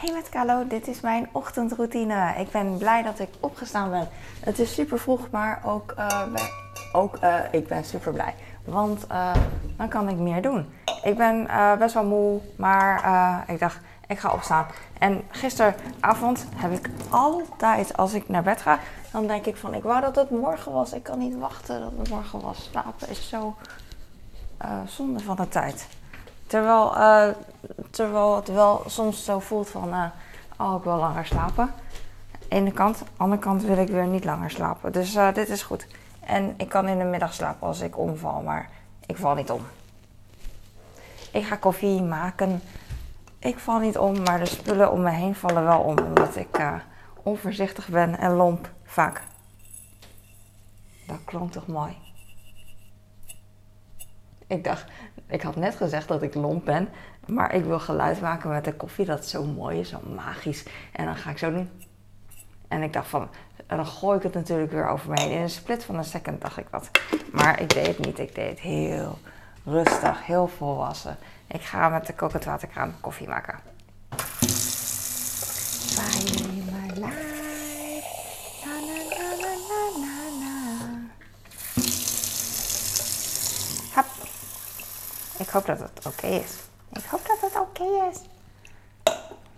Hey met Carlo, dit is mijn ochtendroutine. Ik ben blij dat ik opgestaan ben. Het is super vroeg, maar ook, uh, ook uh, ik ben super blij. Want uh, dan kan ik meer doen. Ik ben best wel moe, maar ik dacht, ik ga opstaan. En gisteravond heb ik altijd, als ik naar bed ga, dan denk ik van, ik wou dat het morgen was. Ik kan niet wachten dat het morgen was. Slapen is zo zonde van de tijd. Terwijl, uh, terwijl het wel soms zo voelt van, uh, oh, ik wil langer slapen. Ene kant, andere kant wil ik weer niet langer slapen. Dus uh, dit is goed. En ik kan in de middag slapen als ik omval, maar ik val niet om. Ik ga koffie maken. Ik val niet om, maar de spullen om me heen vallen wel om, omdat ik onvoorzichtig ben en lomp vaak. Dat klonk toch mooi. Ik dacht, ik had net gezegd dat ik lomp ben, maar ik wil geluid maken met de koffie dat zo mooi is, zo magisch. En dan ga ik zo doen. En ik dacht van, dan gooi ik het natuurlijk weer over me heen. In een split van een second dacht ik wat. Maar ik deed het niet. Ik deed het heel rustig, heel volwassen. Ik ga met de kokend waterkraan koffie maken. Ik hoop dat het oké is. Ik hoop dat het oké is.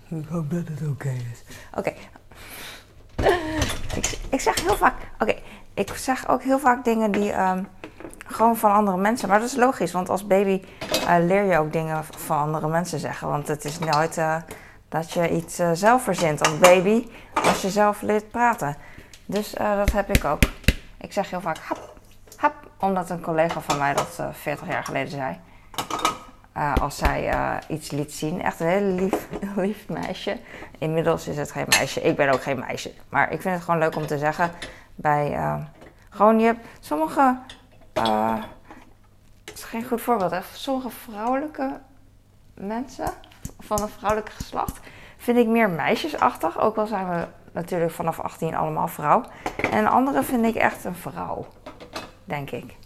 Ik hoop dat het oké is. Oké. Ik, ik, zeg heel vaak. Oké, ik zeg ook heel vaak dingen die um, gewoon van andere mensen. Maar dat is logisch, want als baby uh, leer je ook dingen van andere mensen zeggen. Want het is nooit uh, dat je iets uh, zelf verzint als baby als je zelf leert praten. Dus dat heb ik ook. Ik zeg heel vaak hap, hap, omdat een collega van mij dat 40 jaar geleden zei. Uh, als zij uh, iets liet zien. Echt een heel lief, lief meisje. Inmiddels is het geen meisje. Ik ben ook geen meisje. Maar ik vind het gewoon leuk om te zeggen. Bij uh, gewoon, je hebt sommige. het is geen goed voorbeeld, hè? Sommige vrouwelijke mensen van een vrouwelijk geslacht vind ik meer meisjesachtig. Ook al zijn we natuurlijk vanaf 18 allemaal vrouw. En andere vind ik echt een vrouw, denk ik.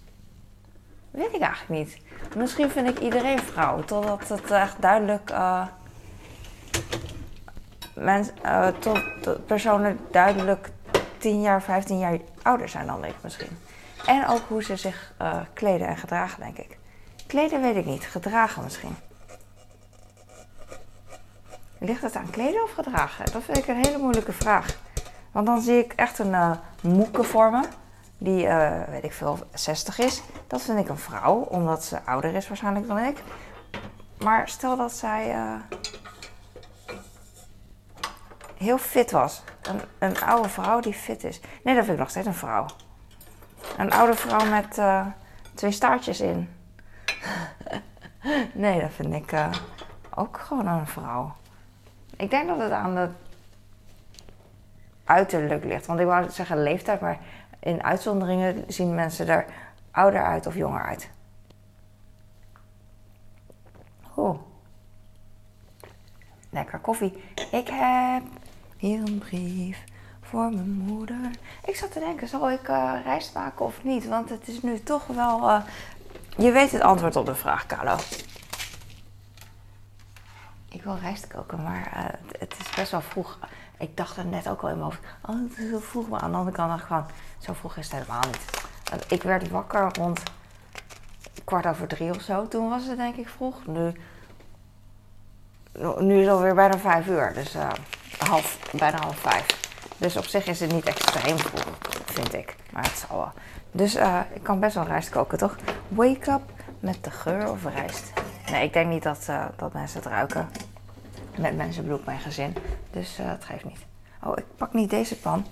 Weet ik eigenlijk niet. Misschien vind ik iedereen vrouw, totdat het echt duidelijk. Uh, mens, uh, tot, personen duidelijk 10 jaar, 15 jaar ouder zijn dan ik misschien. En ook hoe ze zich uh, kleden en gedragen, denk ik. Kleden weet ik niet, gedragen misschien. Ligt het aan kleden of gedragen? Dat vind ik een hele moeilijke vraag. Want dan zie ik echt een uh, moeke vormen die, uh, weet ik veel, 60 is. Dat vind ik een vrouw, omdat ze ouder is waarschijnlijk dan ik. Maar stel dat zij uh, heel fit was. Een, een, oude vrouw die fit is. Nee, dat vind ik nog steeds een vrouw. Een oude vrouw met uh, twee staartjes in. nee, dat vind ik ook gewoon een vrouw. Ik denk dat het aan de uiterlijk ligt. Want ik wou zeggen leeftijd, maar in uitzonderingen zien mensen er ouder uit of jonger uit. Oeh. Lekker koffie. Ik heb hier een brief voor mijn moeder. Ik zat te denken, zal ik uh, rijst maken of niet? Want het is nu toch wel... Uh, je weet het antwoord op de vraag, Carlo. Ik wil rijst koken, maar uh, het is best wel vroeg. Ik dacht er net ook al in mijn hoofd. Oh, het is heel vroeg. Maar aan de andere kant dacht ik gewoon... Zo vroeg is het helemaal niet. Ik werd wakker rond kwart over drie of zo. Toen was het denk ik vroeg. Nu, nu is het alweer bijna vijf uur. Dus uh, half, bijna half vijf. Dus op zich is het niet extreem vroeg, vind ik. Maar het zal wel. Dus uh, ik kan best wel rijst koken, toch? Wake up met de geur of rijst. Nee, ik denk niet dat, dat mensen het ruiken. Met mensen mijn gezin. Dus het geeft niet. Oh, ik pak niet deze pan.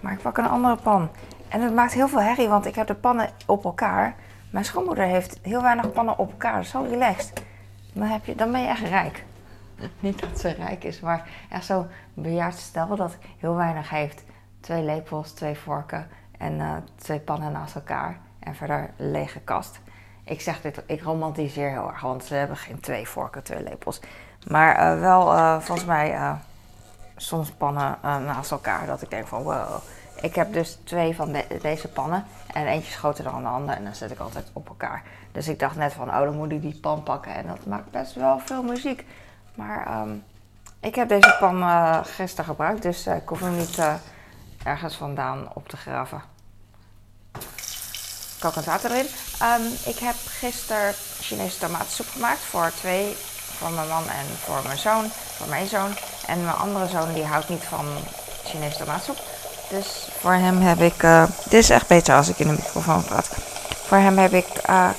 Maar ik pak een andere pan. En het maakt heel veel herrie, want ik heb de pannen op elkaar. Mijn schoonmoeder heeft heel weinig pannen op elkaar. Zo relaxed. Dan, heb je, dan ben je echt rijk. Niet dat ze rijk is, maar echt zo'n bejaard stel dat heel weinig heeft. Twee lepels, twee vorken en uh, twee pannen naast elkaar. En verder lege kast. Ik zeg dit, ik romantiseer heel erg, want ze hebben geen twee vorken, twee lepels. Maar uh, wel uh, volgens mij soms pannen naast elkaar. Dat ik denk van wow. Ik heb dus twee van deze pannen. En eentje is groter dan de andere. En dan zet ik altijd op elkaar. Dus ik dacht net van, oh dan moet ik die pan pakken. En dat maakt best wel veel muziek. Maar um, Ik heb deze pan uh, gisteren gebruikt, dus ik hoef hem niet ergens vandaan op te graven. Kokend water erin. Um, ik heb gisteren Chinese tomatensoep gemaakt voor twee, voor mijn man en voor mijn zoon, voor mijn zoon. En mijn andere zoon die houdt niet van Chinese tomatensoep. Dus voor hem heb ik, dit is echt beter als ik in de microfoon praat. Voor hem heb ik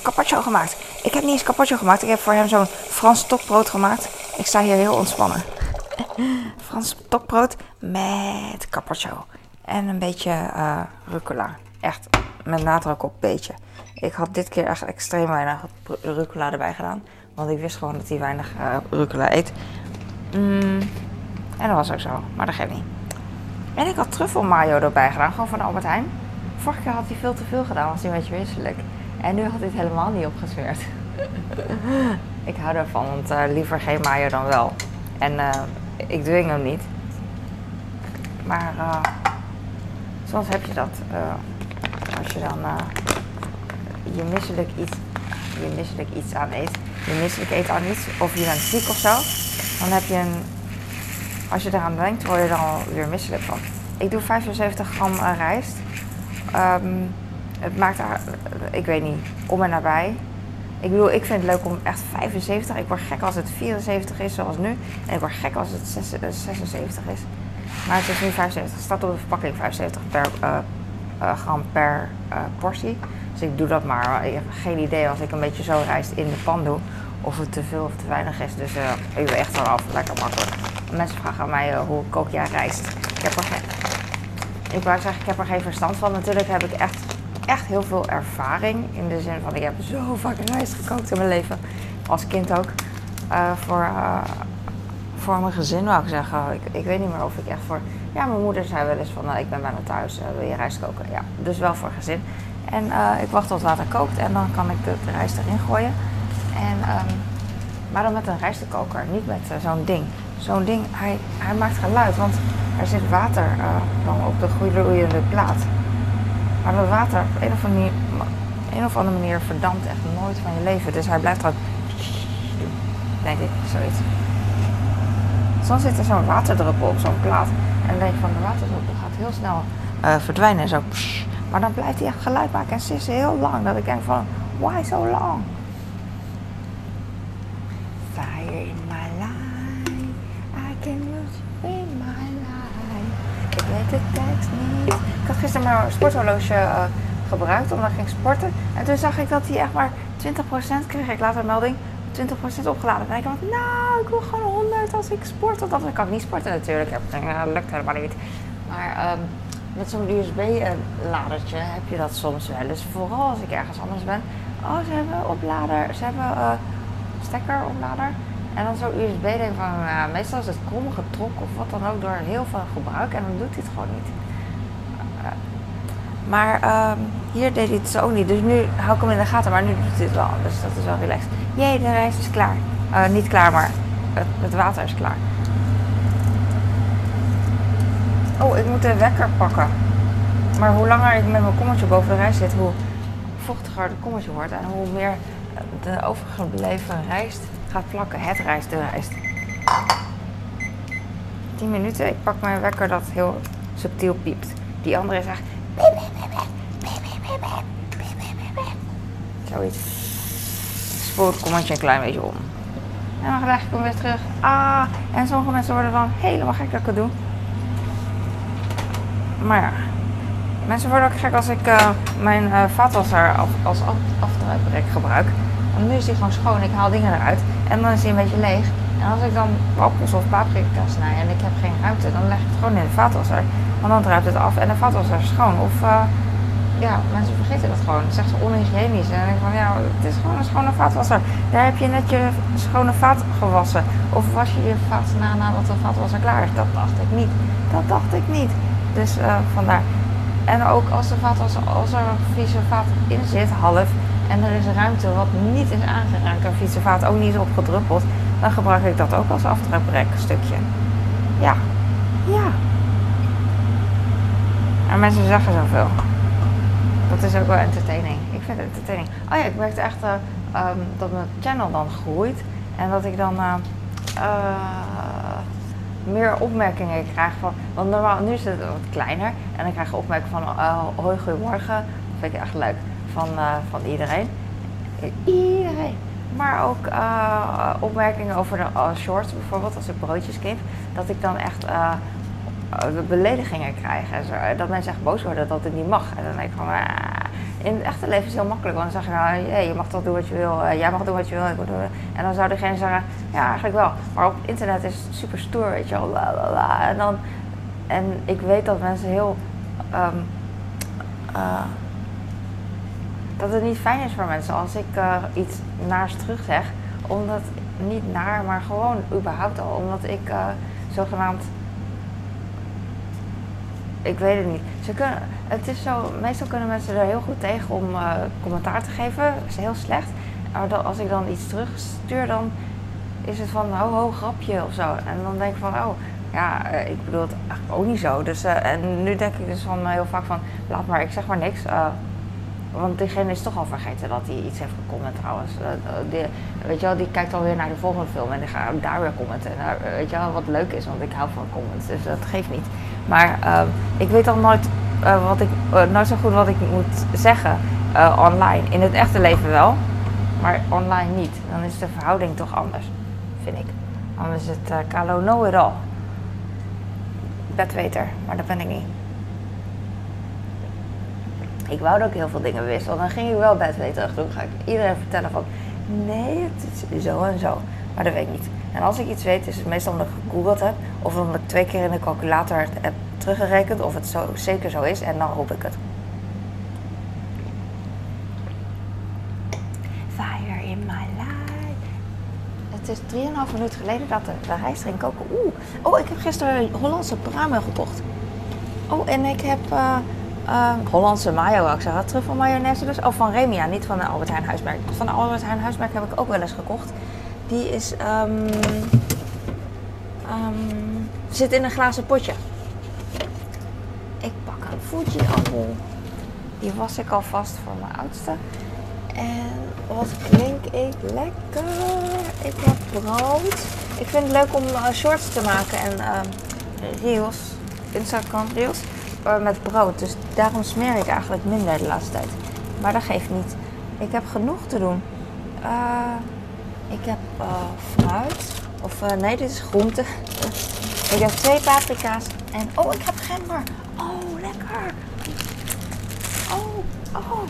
carpaccio gemaakt. Ik heb niet eens carpaccio gemaakt, ik heb voor hem zo'n Frans stokbrood gemaakt. Ik sta hier heel ontspannen. Frans stokbrood met carpaccio. En een beetje uh, rucola. Echt met nadruk op beetje. Ik had dit keer echt extreem weinig rucola erbij gedaan. Want ik wist gewoon dat hij weinig uh, rucola eet. Mm, en dat was ook zo. Maar dat geeft niet. En ik had truffel mayo erbij gedaan. Gewoon van Albert Heijn. Vorige keer had hij veel te veel gedaan. Was hij een beetje wisselijk. En nu had hij het helemaal niet opgesmeerd. ik hou ervan. Want uh, liever geen mayo dan wel. En uh, ik dwing hem niet. Maar soms heb je dat. Als je dan je misselijk iets, je misselijk iets aan eet. Je misselijk eet aan iets. Of je bent ziek of zo. Dan heb je een. Als je eraan denkt, word je er dan weer misselijk van. Ik doe 75 gram rijst. Um, het maakt ik weet niet, om en nabij. Ik bedoel, ik vind het leuk om echt 75. Ik word gek als het 74 is, zoals nu. En ik word gek als het 76 is. Maar het is nu 75. Het staat op de verpakking 75 per, uh, gram per portie. Dus ik doe dat maar. Ik heb geen idee als ik een beetje zo rijst in de pan doe. Of het te veel of te weinig is. Dus ik ben echt vanaf. Lekker makkelijk. Mensen vragen aan mij hoe kook jij rijst. Ik heb er geen, ik wou zeggen, ik heb er geen verstand van. Natuurlijk heb ik echt echt heel veel ervaring. In de zin van, ik heb zo vaak rijst gekookt in mijn leven. Als kind ook. Uh, voor, uh, voor mijn gezin wou ik zeggen. Ik, ik weet niet meer of ik echt voor... Ja, mijn moeder zei wel eens van, uh, ik ben bijna thuis, wil je rijst koken? Ja, dus wel voor gezin. En ik wacht tot het water kookt en dan kan ik de, rijst erin gooien. En, um, maar dan met een rijstkoker, niet met zo'n ding. Zo'n ding, hij, hij maakt geluid, want er zit water dan op de gloeiende plaat. Maar dat water op een of, andere manier, een of andere manier verdampt echt nooit van je leven. Dus hij blijft ook. Denk ik, zoiets. Soms zit er zo'n waterdruppel op zo'n plaat. En dan denk je van de waterdruppel gaat heel snel verdwijnen en zo. Maar dan blijft hij echt geluid maken en sissen heel lang. Dat ik denk van, why so long? Fire in my life, I can use in my life. Ik weet de tekst niet. Ik had gisteren mijn sporthorloge uh, gebruikt omdat ik ging sporten. En toen zag ik dat hij echt maar 20% kreeg. Ik later een melding 20% opgeladen. En ik dacht, nou, ik wil gewoon 100 als ik sport. Want dan kan ik niet sporten natuurlijk. Dat lukt helemaal niet. Maar um, met zo'n USB-ladertje heb je dat soms wel eens. Vooral als ik ergens anders ben. Oh, ze hebben oplader. Ze hebben uh, stekkeroplader. En dan zo'n USB denk van, uh, meestal is het krom getrokken of wat dan ook door heel veel gebruik. En dan doet hij het gewoon niet. Maar um, hier deed hij het zo niet. Dus nu hou ik hem in de gaten. Maar nu doet hij het wel. Dus dat is wel relaxed. Jee, de rijst is klaar. Uh, niet klaar, maar het, water is klaar. Oh, ik moet de wekker pakken. Maar hoe langer ik met mijn kommetje boven de rijst zit, hoe vochtiger het kommetje wordt. En hoe meer de overgebleven rijst gaat plakken. Het rijst, de rijst. 10 minuten. Ik pak mijn wekker dat heel subtiel piept. Die andere is echt Zoiets. Spoel het kommetje een klein beetje om. En dan leg ik hem weer terug. Ah, en sommige mensen worden dan helemaal gek dat ik het doe. Maar ja, mensen worden ook gek als ik uh, mijn uh, vaatwasser als, als afdruiprek gebruik. Want nu is hij gewoon schoon. Ik haal dingen eruit en dan is hij een beetje leeg. En als ik dan appels of paprika snij en ik heb geen ruimte, dan leg ik het gewoon in de vaatwasser. Want dan druipt het af en de vaatwasser is schoon. Of uh, ja, mensen vergeten dat gewoon. Het zegt ze onhygiënisch. En ik van ja, het is gewoon een schone vaatwasser. Daar heb je net je schone vaat gewassen. Of was je je vaat na nadat de vaatwasser klaar is? Dat dacht ik niet. Dat dacht ik niet. Dus uh, vandaar. En ook als, de vaatwasser, als er vieze vaat in zit, half, en er is ruimte wat niet is aangeraakt door vieze vaat, ook niet opgedruppeld, dan gebruik ik dat ook als aftreprek stukje. Ja, ja. En mensen zeggen zoveel. Dat is ook wel entertaining. Ik vind het entertaining. Oh ja, ik merkte echt uh, um, dat mijn channel dan groeit. En dat ik dan uh, meer opmerkingen krijg van. Want normaal, nu is het wat kleiner. En dan krijg je opmerkingen van eh, hoi, goedemorgen. Dat vind ik echt leuk. Van, eh, van iedereen. Iedereen. Maar ook eh, opmerkingen over de uh, shorts bijvoorbeeld, als ik broodjes geef. Dat ik dan echt eh, eh, beledigingen krijg. En zo. Dat mensen echt boos worden dat het niet mag. En dan denk ik van, ah. in het echte leven is het heel makkelijk. Want dan zeg je nou, je mag toch doen wat je wil. eh, jij mag doen wat je wil. ik En dan zou diegene zeggen, ja eigenlijk wel. Maar op internet is het super stoer, weet je wel. En, dan, en ik weet dat mensen heel... ehm, eh, dat het niet fijn is voor mensen als ik eh, iets naars terug zeg. Omdat, niet naar, maar gewoon überhaupt al. Omdat ik eh, zogenaamd ik weet het niet. Ze kunnen, het is zo, meestal kunnen mensen er heel goed tegen om eh, commentaar te geven. Dat is heel slecht. Maar als ik dan iets terugstuur, dan is het van ho ho grapje of zo. En dan denk ik van oh ja, eh, ik bedoel het eigenlijk ook niet zo. Dus, eh, en nu denk ik dus van heel vaak van laat maar, ik zeg maar niks. want diegene is toch al vergeten dat hij iets heeft gecomment trouwens. Die, weet je wel, die kijkt alweer naar de volgende film en die gaat daar weer commenten. Weet je wel, wat leuk is, want ik hou van comments, dus dat geeft niet. Maar ehm, ik weet dan nooit, eh, wat ik, eh, nooit zo goed wat ik moet zeggen eh, online. In het echte leven wel, maar online niet. Dan is de verhouding toch anders, vind ik. Anders is het uh, Kalo know it all. Bedweter, maar dat ben ik niet. Ik wou dat ik heel veel dingen wist, want dan ging ik wel bedweterig doen. Ga ik iedereen vertellen van, nee, het is zo en zo. Maar dat weet ik niet. En als ik iets weet, is het meestal omdat ik gegoogeld heb. Of omdat ik twee keer in de calculator heb teruggerekend of het zo, zeker zo is. En dan roep ik het. Fire in my life. Het is 3,5 minuten geleden dat de, de rijst ging koken. Oeh. Oh, ik heb gisteren Hollandse pruimen gekocht. Oh, en ik heb eh, eh, Hollandse mayo, ik zeggen. Truffel mayonaise dus. Oh, van Remia, niet van de Albert Heijn huismerk. Van de Albert Heijn huismerk heb ik ook wel eens gekocht. Die is, ehm, zit in een glazen potje. Ik pak een Fuji appel. Die was ik alvast voor mijn oudste. En wat klink ik lekker. Ik heb brood. Ik vind het leuk om eh, shorts te maken en ehm reels, Instagram reels, eh, met brood. Dus daarom smeer ik eigenlijk minder de laatste tijd. Maar dat geeft niet. Ik heb genoeg te doen. Eh, ik heb eh, fruit. Of eh, nee, dit is groente. ik heb twee paprika's. En oh, ik heb gember. Oh, lekker. Oh, oh.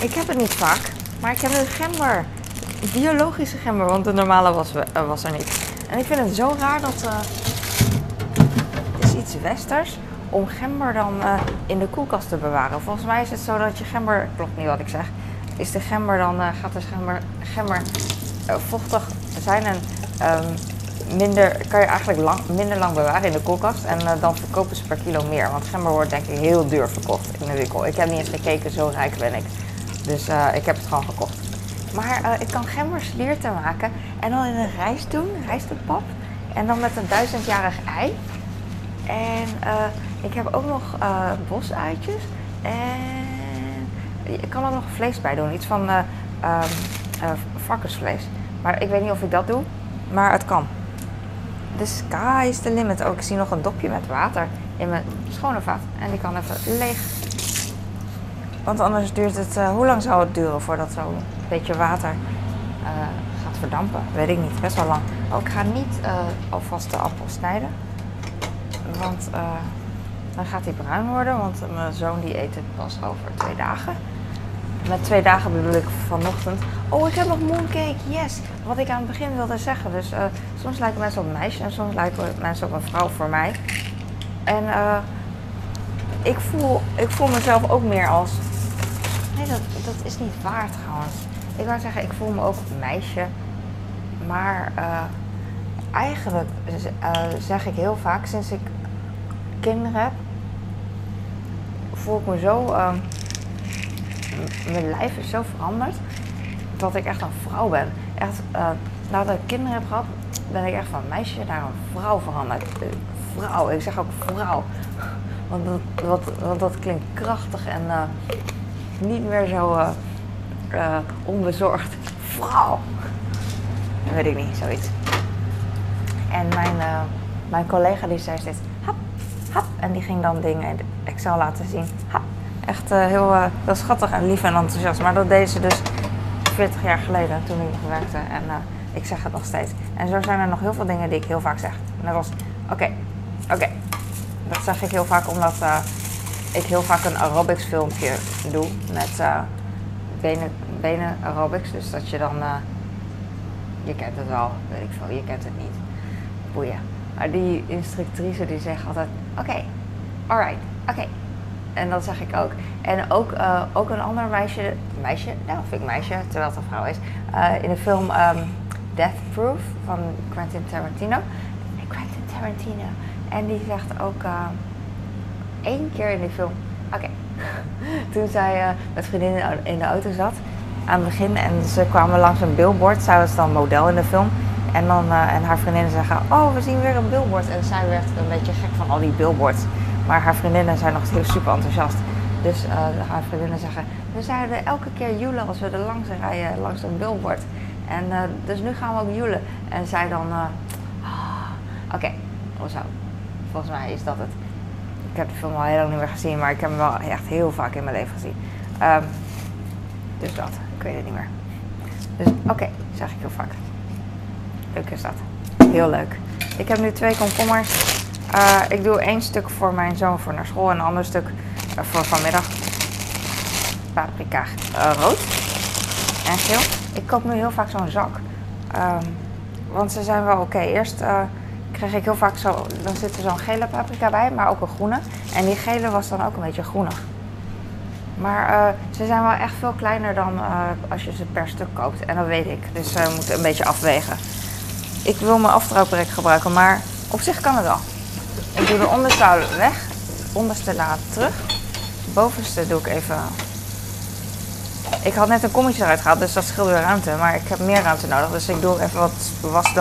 Ik heb het niet vaak, maar ik heb een gember. Biologische gember, want de normale was, eh, was er niet. En ik vind het zo raar dat. het is iets westers om gember dan in de koelkast te bewaren. Volgens mij is het zo dat je gember. Klopt niet wat ik zeg. Is de gember dan. eh, gaat de gember, gember eh, vochtig zijn en. ehm, minder, kan je eigenlijk lang, minder lang bewaren in de koelkast. En eh, dan verkopen ze per kilo meer. Want gember wordt denk ik heel duur verkocht in de winkel. Ik heb niet eens gekeken, zo rijk ben ik. Dus ik heb het gewoon gekocht. Maar ik kan gemberslierten maken en dan in een rijst doen, rijstpap. En dan met een duizendjarig ei. En ik heb ook nog bosuitjes. En ik kan er nog vlees bij doen. Iets van eh, varkensvlees. Maar ik weet niet of ik dat doe. Maar het kan. De sky is the limit. Ook ik zie nog een dopje met water in mijn schone vat. En die kan even leeg. Want anders duurt het... eh, hoe lang zou het duren voordat zo'n beetje water gaat verdampen? Weet ik niet. Best wel lang. Oh, ik ga niet alvast de appel snijden. Want dan gaat hij bruin worden. Want mijn zoon die eet het pas over twee dagen. Met twee dagen bedoel ik vanochtend. Oh, ik heb nog mooncake. Yes. Wat ik aan het begin wilde zeggen. Dus eh, soms lijken mensen op een meisje en soms lijken mensen op een vrouw voor mij. En eh, ik, voel, ik voel mezelf ook meer als. Nee, dat, dat is niet waar trouwens. Ik wou zeggen, ik voel me ook meisje. Maar eh, eigenlijk zeg ik heel vaak sinds ik kinderen heb, voel ik me zo. Mijn lijf is zo veranderd dat ik echt een vrouw ben. Echt, eh, nadat ik kinderen heb gehad, ben ik echt van meisje naar een vrouw veranderd. Eh, Vrouw, ik zeg ook vrouw. Want dat, dat klinkt krachtig en eh, niet meer zo onbezorgd. Vrouw. Dat weet ik niet, zoiets. En mijn, mijn collega die zei steeds, hap, hap. En die ging dan dingen in Excel laten zien. Hap. Echt eh, heel, uh, heel schattig en lief en enthousiast. Maar dat deed ze dus 40 jaar geleden toen ik nog werkte. En ik zeg het nog steeds. En zo zijn er nog heel veel dingen die ik heel vaak zeg. Net als, oké, oké. Dat zeg ik heel vaak omdat ik heel vaak een aerobics filmpje doe met benen, benen aerobics. Dus dat je dan je kent het wel, weet ik veel, je kent het niet. Boeien. Maar die instructrice die zegt altijd, oké, okay, alright, oké. En dat zeg ik ook. En ook, uh, ook een ander meisje, meisje, nou vind ik meisje, terwijl het een vrouw is, uh, in de film um, Death Proof van Quentin Tarantino. Quentin Tarantino. En die zegt ook uh, één keer in die film, oké. Toen zij met vriendinnen in de auto zat, aan het begin. En ze kwamen langs een billboard. Zij was dan model in de film. En, dan, en haar vriendinnen zeggen, oh, we zien weer een billboard. En zij werd een beetje gek van al die billboards. Maar haar vriendinnen zijn nog heel super enthousiast. Dus uh, haar vriendinnen zeggen, we zouden elke keer joelen als we er langs rijden, langs een billboard. En uh, dus nu gaan we ook joelen. En zij dan, oh, oké, okay. zo. Volgens mij is dat het. Ik heb de film al heel lang niet meer gezien, maar ik heb hem wel echt heel vaak in mijn leven gezien. Um, dus dat weet het niet meer. Dus oké, zeg ik heel vaak. Leuk is dat. Heel leuk. Ik heb nu twee komkommers. Uh, ik doe één stuk voor mijn zoon voor naar school en een ander stuk uh, voor vanmiddag. Paprika uh, rood en geel. Ik koop nu heel vaak zo'n zak. Um, want ze zijn wel oké. Eerst kreeg ik heel vaak zo, dan zit er zo'n gele paprika bij, maar ook een groene. En die gele was dan ook een beetje groenig. Maar uh, ze zijn wel echt veel kleiner dan uh, als je ze per stuk koopt. En dat weet ik. Dus uh, moeten een beetje afwegen. Ik wil mijn afdruiprek gebruiken, maar op zich kan het wel. Ik doe de onderste weg, onderste laat terug. De bovenste doe ik even. Ik had net een kommetje eruit gehaald, dus dat scheelt weer ruimte. Maar ik heb meer ruimte nodig, dus ik doe even wat was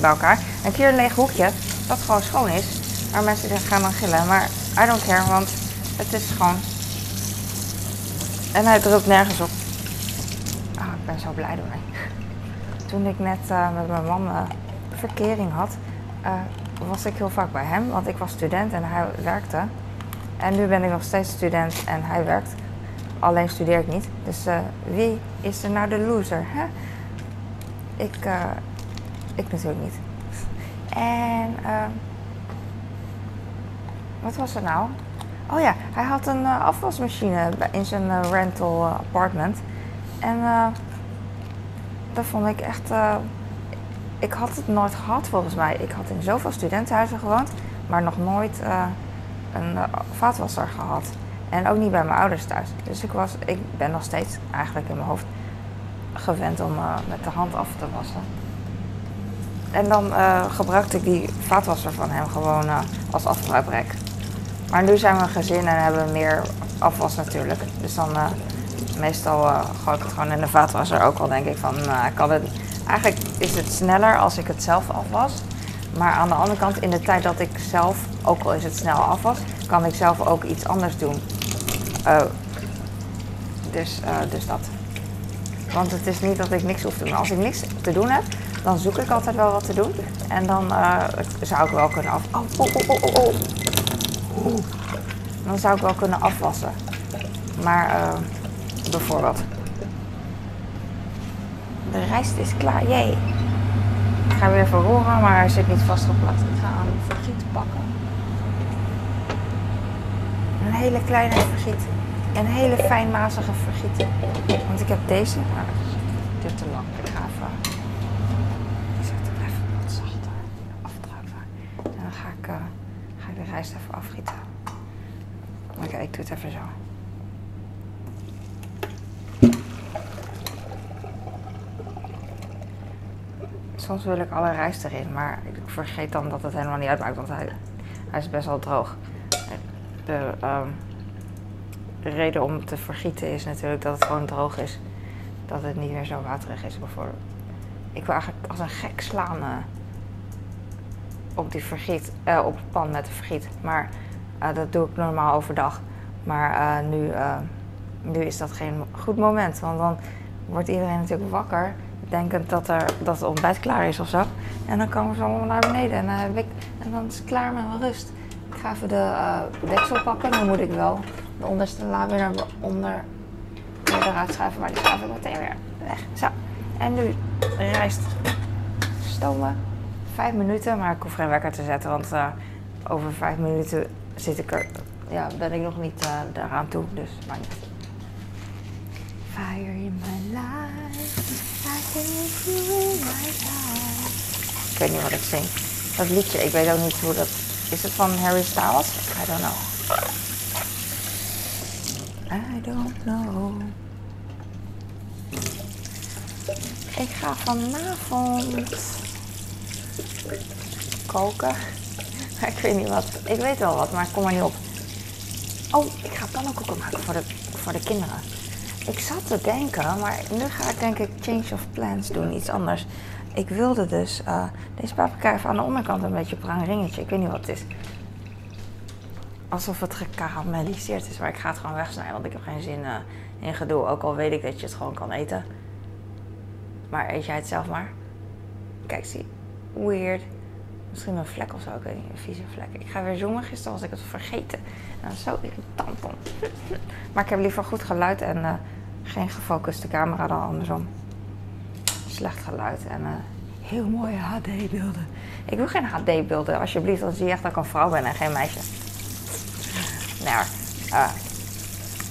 bij elkaar. Een keer een leeg hoekje, dat gewoon schoon is. Maar mensen gaan dan gillen. Maar I don't care, want het is gewoon en hij drukt nergens op. Ah, ik ben zo blij door Toen ik net uh, met mijn man uh, verkering had, uh, was ik heel vaak bij hem, want ik was student en hij werkte. En nu ben ik nog steeds student en hij werkt. Alleen studeer ik niet. Dus wie is er nou de loser? Hè? Ik, ik natuurlijk niet. En wat was er nou? Oh ja, hij had een uh, afwasmachine in zijn uh, rental uh, apartment. En dat vond ik echt. Ik had het nooit gehad volgens mij. Ik had in zoveel studentenhuizen gewoond, maar nog nooit een vaatwasser gehad. En ook niet bij mijn ouders thuis. Dus ik, was, ik ben nog steeds eigenlijk in mijn hoofd gewend om met de hand af te wassen. En dan gebruikte ik die vaatwasser van hem gewoon als afdruiprek. Maar nu zijn we een gezin en hebben we meer afwas natuurlijk. Dus dan meestal gooi ik het gewoon in de vaatwasser. Ook al denk ik van, uh, kan het, eigenlijk is het sneller als ik het zelf afwas. Maar aan de andere kant, in de tijd dat ik zelf, ook al is het snel afwas, kan ik zelf ook iets anders doen. dus, dus dat. Want het is niet dat ik niks hoef te doen. Als ik niks te doen heb, dan zoek ik altijd wel wat te doen. En dan zou ik wel kunnen af. Oh, oh, oh, oh, oh. Dan zou ik wel kunnen afwassen. Maar bijvoorbeeld. De rijst is klaar, jee. Ik ga weer verroeren, maar hij zit niet vastgeplakt. Ik ga een vergiet pakken. Een hele kleine vergiet. Een hele fijnmazige vergiet. Want ik heb deze. Dit te lang. Ik ga even. Ik zet hem even wat zachter. Afdruipen. En dan ga ik. Uh, de rijst even afgieten. Oké, ik doe het even zo. Soms wil alle rijst erin, maar ik vergeet dan dat het helemaal niet uitmaakt, want hij, hij is best wel droog. De, um, de reden om te vergieten is natuurlijk dat het gewoon droog is. Dat het niet meer zo waterig is bijvoorbeeld. Ik wil eigenlijk als een gek slaan. Uh, op die vergiet, uh, op de pan met de vergiet. Maar uh, dat doe ik normaal overdag. Maar nu, nu is dat geen goed moment. Want dan wordt iedereen natuurlijk wakker. Denkend dat, er, dat het ontbijt klaar is of zo. En dan komen ze allemaal naar beneden en, eh, ik, en dan is het klaar met mijn rust. Ik ga even de eh, deksel pakken, dan moet ik wel de onderste la weer naar onder weer eruit schuiven, maar die schuif ik meteen weer weg. Zo, en nu rijst stomen. Vijf minuten, maar ik hoef geen wekker te zetten, want eh, over vijf minuten zit ik er, ja, ben ik nog niet daaraan toe, dus maar niet. Fire in my life, Ik weet niet wat ik zing. Dat liedje, ik weet ook niet hoe dat... Is het van Harry Styles? I don't know. I don't know. Ik ga vanavond koken. Ik weet niet wat. Ik weet wel wat, maar ik kom er niet op. Oh, ik ga pannenkoeken maken voor de, voor de kinderen. Ik zat te denken, maar nu ga ik denk ik change of plans doen, iets anders. Ik wilde dus eh, deze paprika even aan de onderkant een beetje een ringetje. Ik weet niet wat het is. Alsof het gekarameliseerd is, maar ik ga het gewoon wegsnijden, want ik heb geen zin eh, in gedoe. Ook al weet ik dat je het gewoon kan eten. Maar eet jij het zelf maar. Kijk, zie. Weird. Misschien een vlek of zo, ik weet niet, een vieze vlek. Ik ga weer zoomen, gisteren was ik het vergeten. En zo irritant dan. maar ik heb liever goed geluid en eh, geen gefocuste camera dan andersom. Slecht geluid en eh, heel mooie HD-beelden. Ik wil geen HD-beelden, alsjeblieft, dan zie je echt dat ik een vrouw ben en geen meisje. Nou, eh,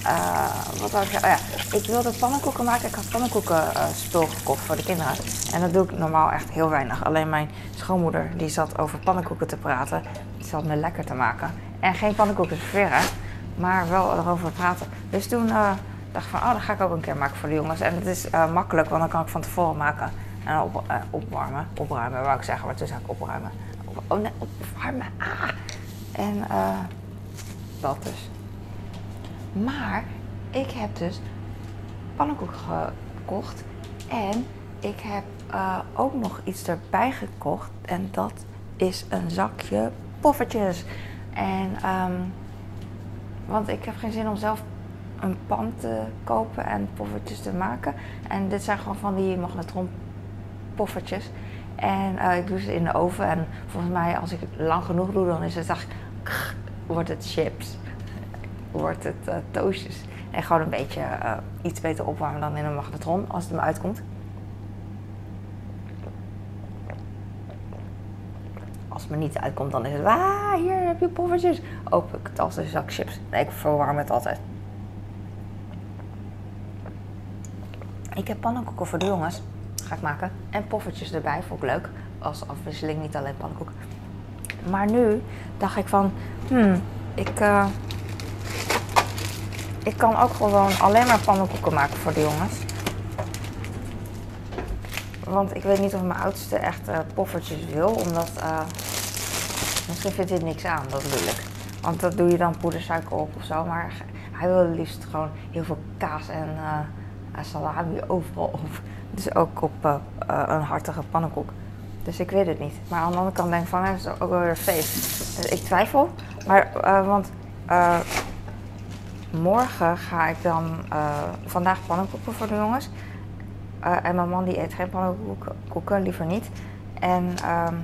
eh, wat ik? Oh ja, ik wilde pannenkoeken maken. Ik had pannenkoekenspul gekocht voor de kinderen. En dat doe ik normaal echt heel weinig. Alleen mijn schoonmoeder die zat over pannenkoeken te praten. Die zat me lekker te maken. En geen pannenkoeken serveren, maar wel erover praten. Dus toen eh, dacht ik van, oh, dat ga ik ook een keer maken voor de jongens. En het is eh, makkelijk, want dan kan ik van tevoren maken. En op, eh, opwarmen, opruimen wou ik zeggen. Maar toen zei ik opruimen. Op- oh nee, opwarmen. Ah. En eh, dat dus. Maar ik heb dus pannenkoek gekocht. En ik heb eh, ook nog iets erbij gekocht. En dat is een zakje poffertjes. En, ehm, want ik heb geen zin om zelf een pan te kopen en poffertjes te maken. En dit zijn gewoon van die magnetron poffertjes. En eh, ik doe ze in de oven. En volgens mij, als ik het lang genoeg doe, dan is het echt, wordt het chips wordt het eh, toastjes. En gewoon een beetje eh, iets beter opwarmen dan in een magnetron als het me uitkomt. Als het me niet uitkomt, dan is het, ah, hier heb je poffertjes. Open ik het een zak chips. Nee, ik verwarm het altijd. Ik heb pannenkoeken voor de jongens. Ga ik maken. En poffertjes erbij, vond ik leuk. Als afwisseling, niet alleen pannenkoek. Maar nu dacht ik van, hmm, ik... eh, ik kan ook gewoon alleen maar pannenkoeken maken voor de jongens. Want ik weet niet of mijn oudste echt eh, poffertjes wil, omdat eh, misschien vindt hij niks aan, dat bedoel ik. Want dat doe je dan poedersuiker op of zo, maar hij wil liefst gewoon heel veel kaas en, en salami overal op. Dus ook op een hartige pannenkoek. Dus ik weet het niet. Maar aan de andere kant denk ik van, hij is ook weer feest. Dus ik twijfel, maar want morgen ga ik dan eh, vandaag pannenkoeken voor de jongens. Eh, en mijn man die eet geen pannenkoeken, koeken, liever niet. En ehm,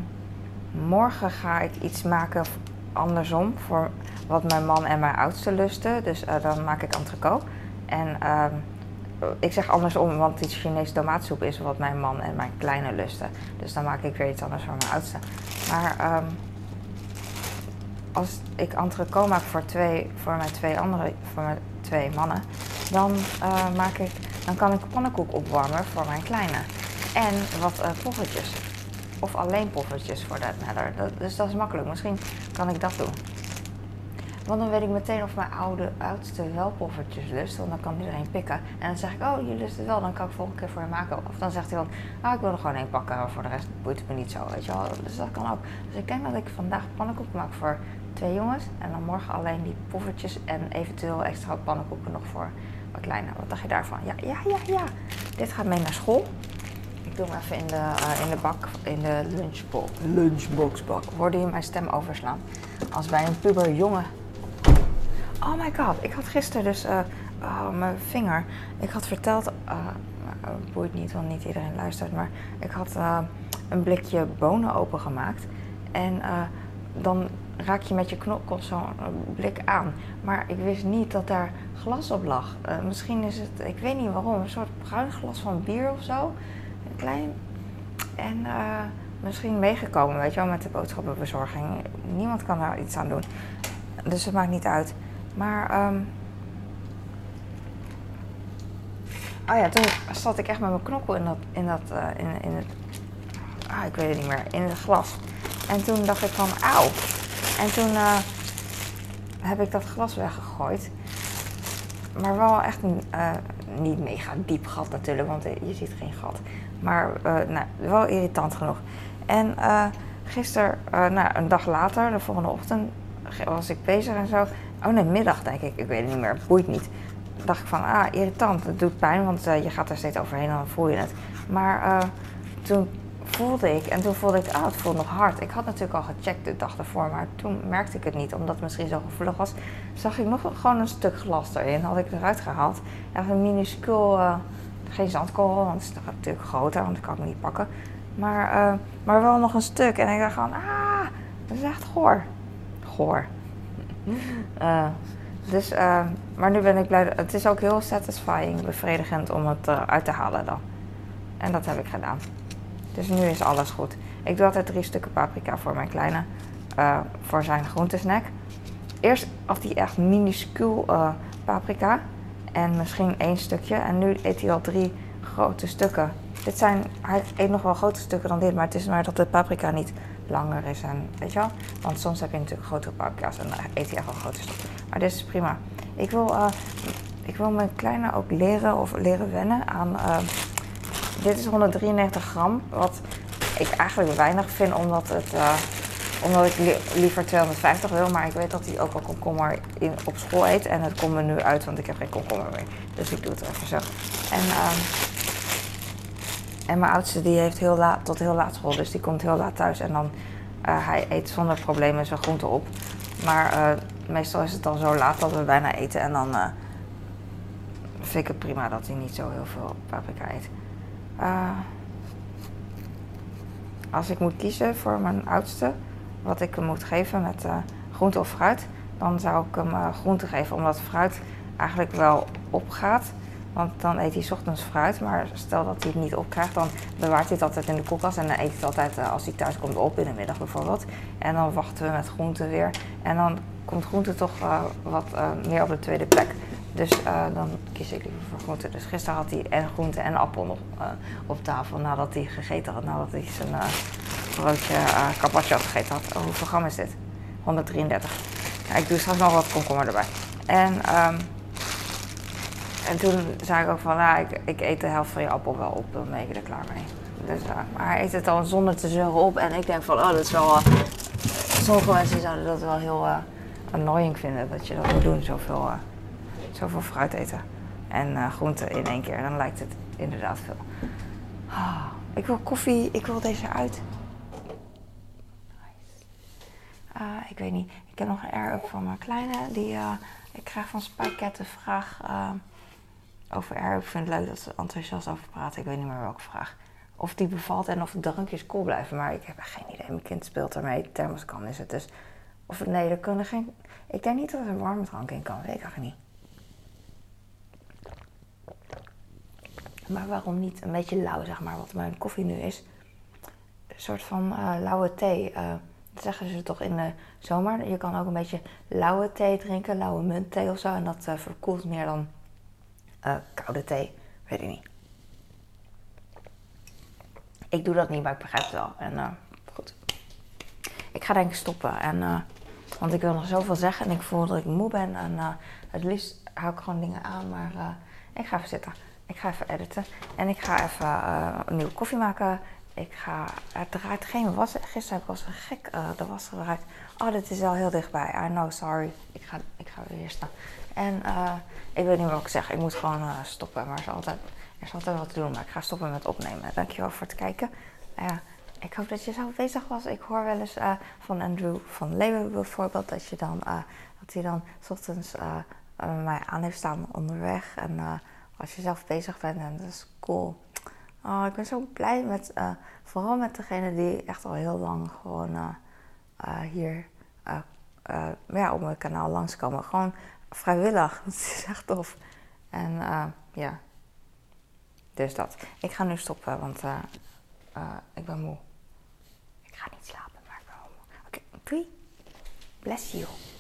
morgen ga ik iets maken andersom voor wat mijn man en mijn oudste lusten. Dus eh, dan maak ik entrecote. En ehm, ik zeg andersom, want die Chinese tomaatsoep is wat mijn man en mijn kleine lusten. Dus dan maak ik weer iets anders voor mijn oudste. Maar ehm, als ik entrecote maak voor, twee, voor mijn twee andere, voor mijn twee mannen, dan, eh, maak ik, dan kan ik pannenkoek opwarmen voor mijn kleine. En wat eh, poffertjes. Of alleen poffertjes voor that matter. Dat, dus dat is makkelijk. Misschien kan ik dat doen. Want dan weet ik meteen of mijn oude, oudste wel poffertjes lust. Want dan kan iedereen pikken. En dan zeg ik, oh, je lust het wel. Dan kan ik volgende keer voor je maken. Of dan zegt hij van, ah, ik wil er gewoon één pakken. Maar voor de rest boeit het me niet zo, weet je wel. Dus dat kan ook. Dus ik denk dat ik vandaag pannenkoek maak voor twee jongens. En dan morgen alleen die poffertjes. En eventueel extra pannenkoeken nog voor mijn kleine. Wat dacht je daarvan? Ja, ja, ja, ja. Dit gaat mee naar school. Ik doe hem even in de, eh, in de bak, in de lunchbox, lunchboxbak. Hoorde je mijn stem overslaan? Als bij een puber jongen. Oh my god, ik had gisteren dus eh, oh, mijn vinger. Ik had verteld, eh, boeit niet, want niet iedereen luistert. Maar ik had een blikje bonen opengemaakt. En dan raak je met je knokkel zo'n blik aan. Maar ik wist niet dat daar glas op lag. misschien is het, ik weet niet waarom, een soort bruin glas van bier of zo. Een klein. En misschien meegekomen, weet je wel, met de boodschappenbezorging. Niemand kan daar iets aan doen. Dus het maakt niet uit. Maar, um... oh ja, toen zat ik echt met mijn knokkel in dat, in dat, in, in het, ah, ik weet het niet meer, in het glas. En toen dacht ik van, auw. En toen uh, heb ik dat glas weggegooid. Maar wel echt uh, niet mega diep gat natuurlijk, want je ziet geen gat. Maar nou, wel irritant genoeg. En gisteren, nou, een dag later, de volgende ochtend, was ik bezig en zo. Oh nee, middag denk ik, ik weet het niet meer, boeit niet. dacht ik van, ah, irritant, het doet pijn, want je gaat er steeds overheen en dan voel je het. Maar toen voelde ik, en toen voelde ik, ah, het voelt nog hard. Ik had natuurlijk al gecheckt de dag ervoor, maar toen merkte ik het niet, omdat het misschien zo gevoelig was. Zag ik nog gewoon een stuk glas erin, had ik eruit gehaald. Echt een minuscuul, geen zandkorrel, want het is natuurlijk groter, want ik kan het niet pakken. Maar, uh, maar wel nog een stuk. En ik dacht gewoon, ah, dat is echt goor. Goor. Uh, dus, maar nu ben ik blij. Het is ook heel satisfying, bevredigend om het eruit te halen dan. En dat heb ik gedaan. Dus nu is alles goed. Ik doe altijd drie stukken paprika voor mijn kleine. voor zijn groentesnack. Eerst had hij echt minuscuul paprika. En misschien één stukje. En nu eet hij al drie grote stukken. Dit zijn, hij eet nog wel grotere stukken dan dit, maar het is maar dat de paprika niet langer is. En, weet je wel? Want soms heb je natuurlijk grotere paprika's en dan eet hij echt wel grote stukken. Maar dit is prima. Ik wil, uh, ik wil mijn kleine ook leren of leren wennen aan. Dit is 193 gram, wat ik eigenlijk weinig vind omdat het. Uh, omdat ik li liever 250 wil, maar ik weet dat hij ook al komkommer in, op school eet. En het komt er nu uit, want ik heb geen komkommer meer. Dus ik doe het even zo. En uh, en mijn oudste die heeft heel laat, tot heel laat school, dus die komt heel laat thuis. En dan, uh, hij eet zonder problemen zijn groenten op. Maar uh, meestal is het dan zo laat dat we bijna eten. En dan vind ik het prima dat hij niet zo heel veel paprika eet. Als ik moet kiezen voor mijn oudste, wat ik hem moet geven met groente of fruit, dan zou ik hem groente geven. Omdat fruit eigenlijk wel opgaat. Want dan eet hij ochtends fruit, maar stel dat hij het niet opkrijgt, dan bewaart hij het altijd in de koelkast. En dan eet hij het altijd als hij thuis komt op in de middag bijvoorbeeld. En dan wachten we met groenten weer. En dan komt groente toch wat meer op de tweede plek. Dus dan kies ik liever voor groente. Dus gisteren had hij en groente en appel nog op tafel nadat hij gegeten had. Nadat hij zijn broodje carpaccio had gegeten had. Oh, hoeveel gram is dit? 133. Ja, ik doe straks nog wat komkommer erbij. En... Um, en toen zei ik ook van, nou, ik, ik, eet de helft van je appel wel op, dan ben ik er klaar mee. Dus, maar hij eet het dan zonder te zeuren op. En ik denk van, oh, dat is wel... Sommige mensen zouden dat wel heel annoying vinden, dat je dat moet doen, zoveel, zoveel fruit eten. En groenten in één keer, dan lijkt het inderdaad veel. Oh, ik wil koffie, ik wil deze uit. Nice. ik weet niet, ik heb nog een air-up van mijn kleine. Die, ik krijg van Spijket de vraag over air. Ik vind het leuk dat ze enthousiast over praten. Ik weet niet meer welke vraag. Of die bevalt en of de drankjes koel blijven. Maar ik heb geen idee. Mijn kind speelt ermee. Thermoskan is het dus. Of nee, er kunnen geen... Ik denk niet dat er een warme drank in kan. Weet ik eigenlijk niet. Maar waarom niet een beetje lauw, zeg maar, wat mijn koffie nu is. Een soort van uh, lauwe thee. Uh, dat zeggen ze toch in de zomer. Je kan ook een beetje lauwe thee drinken, lauwe muntthee of zo. En dat uh, verkoelt meer dan koude thee, weet ik niet. Ik doe dat niet, maar ik begrijp het wel. En goed. Ik ga denk ik stoppen. En, want ik wil nog zoveel zeggen en ik voel dat ik moe ben. En het liefst hou ik gewoon dingen aan. Maar ik ga even zitten. Ik ga even editen. En ik ga even een nieuwe koffie maken. Ik ga, draait geen was. Gisteren was een gek de was eruit. Oh, dit is al heel dichtbij. I know, sorry. Ik ga, ik ga weer staan. En uh, ik weet niet wat ik zeg. Ik moet gewoon uh, stoppen. Maar er is, altijd, er is altijd wat te doen. Maar ik ga stoppen met opnemen. Dankjewel voor het kijken. Uh, ik hoop dat je zo bezig was. Ik hoor wel eens van Andrew van Leeuwen bijvoorbeeld. Dat, je dan, dat hij dan s ochtends mij aan heeft staan onderweg. En als je zelf bezig bent en dat is cool. Oh, ik ben zo blij met, uh, vooral met degene die echt al heel lang gewoon uh, hier ja, op mijn kanaal langskomen. Gewoon vrijwillig. Dat is echt tof. En ja, dus dat. Ik ga nu stoppen, want ik ben moe. Ik ga niet slapen, maar ik ben moe. Oké, okay. Bless you.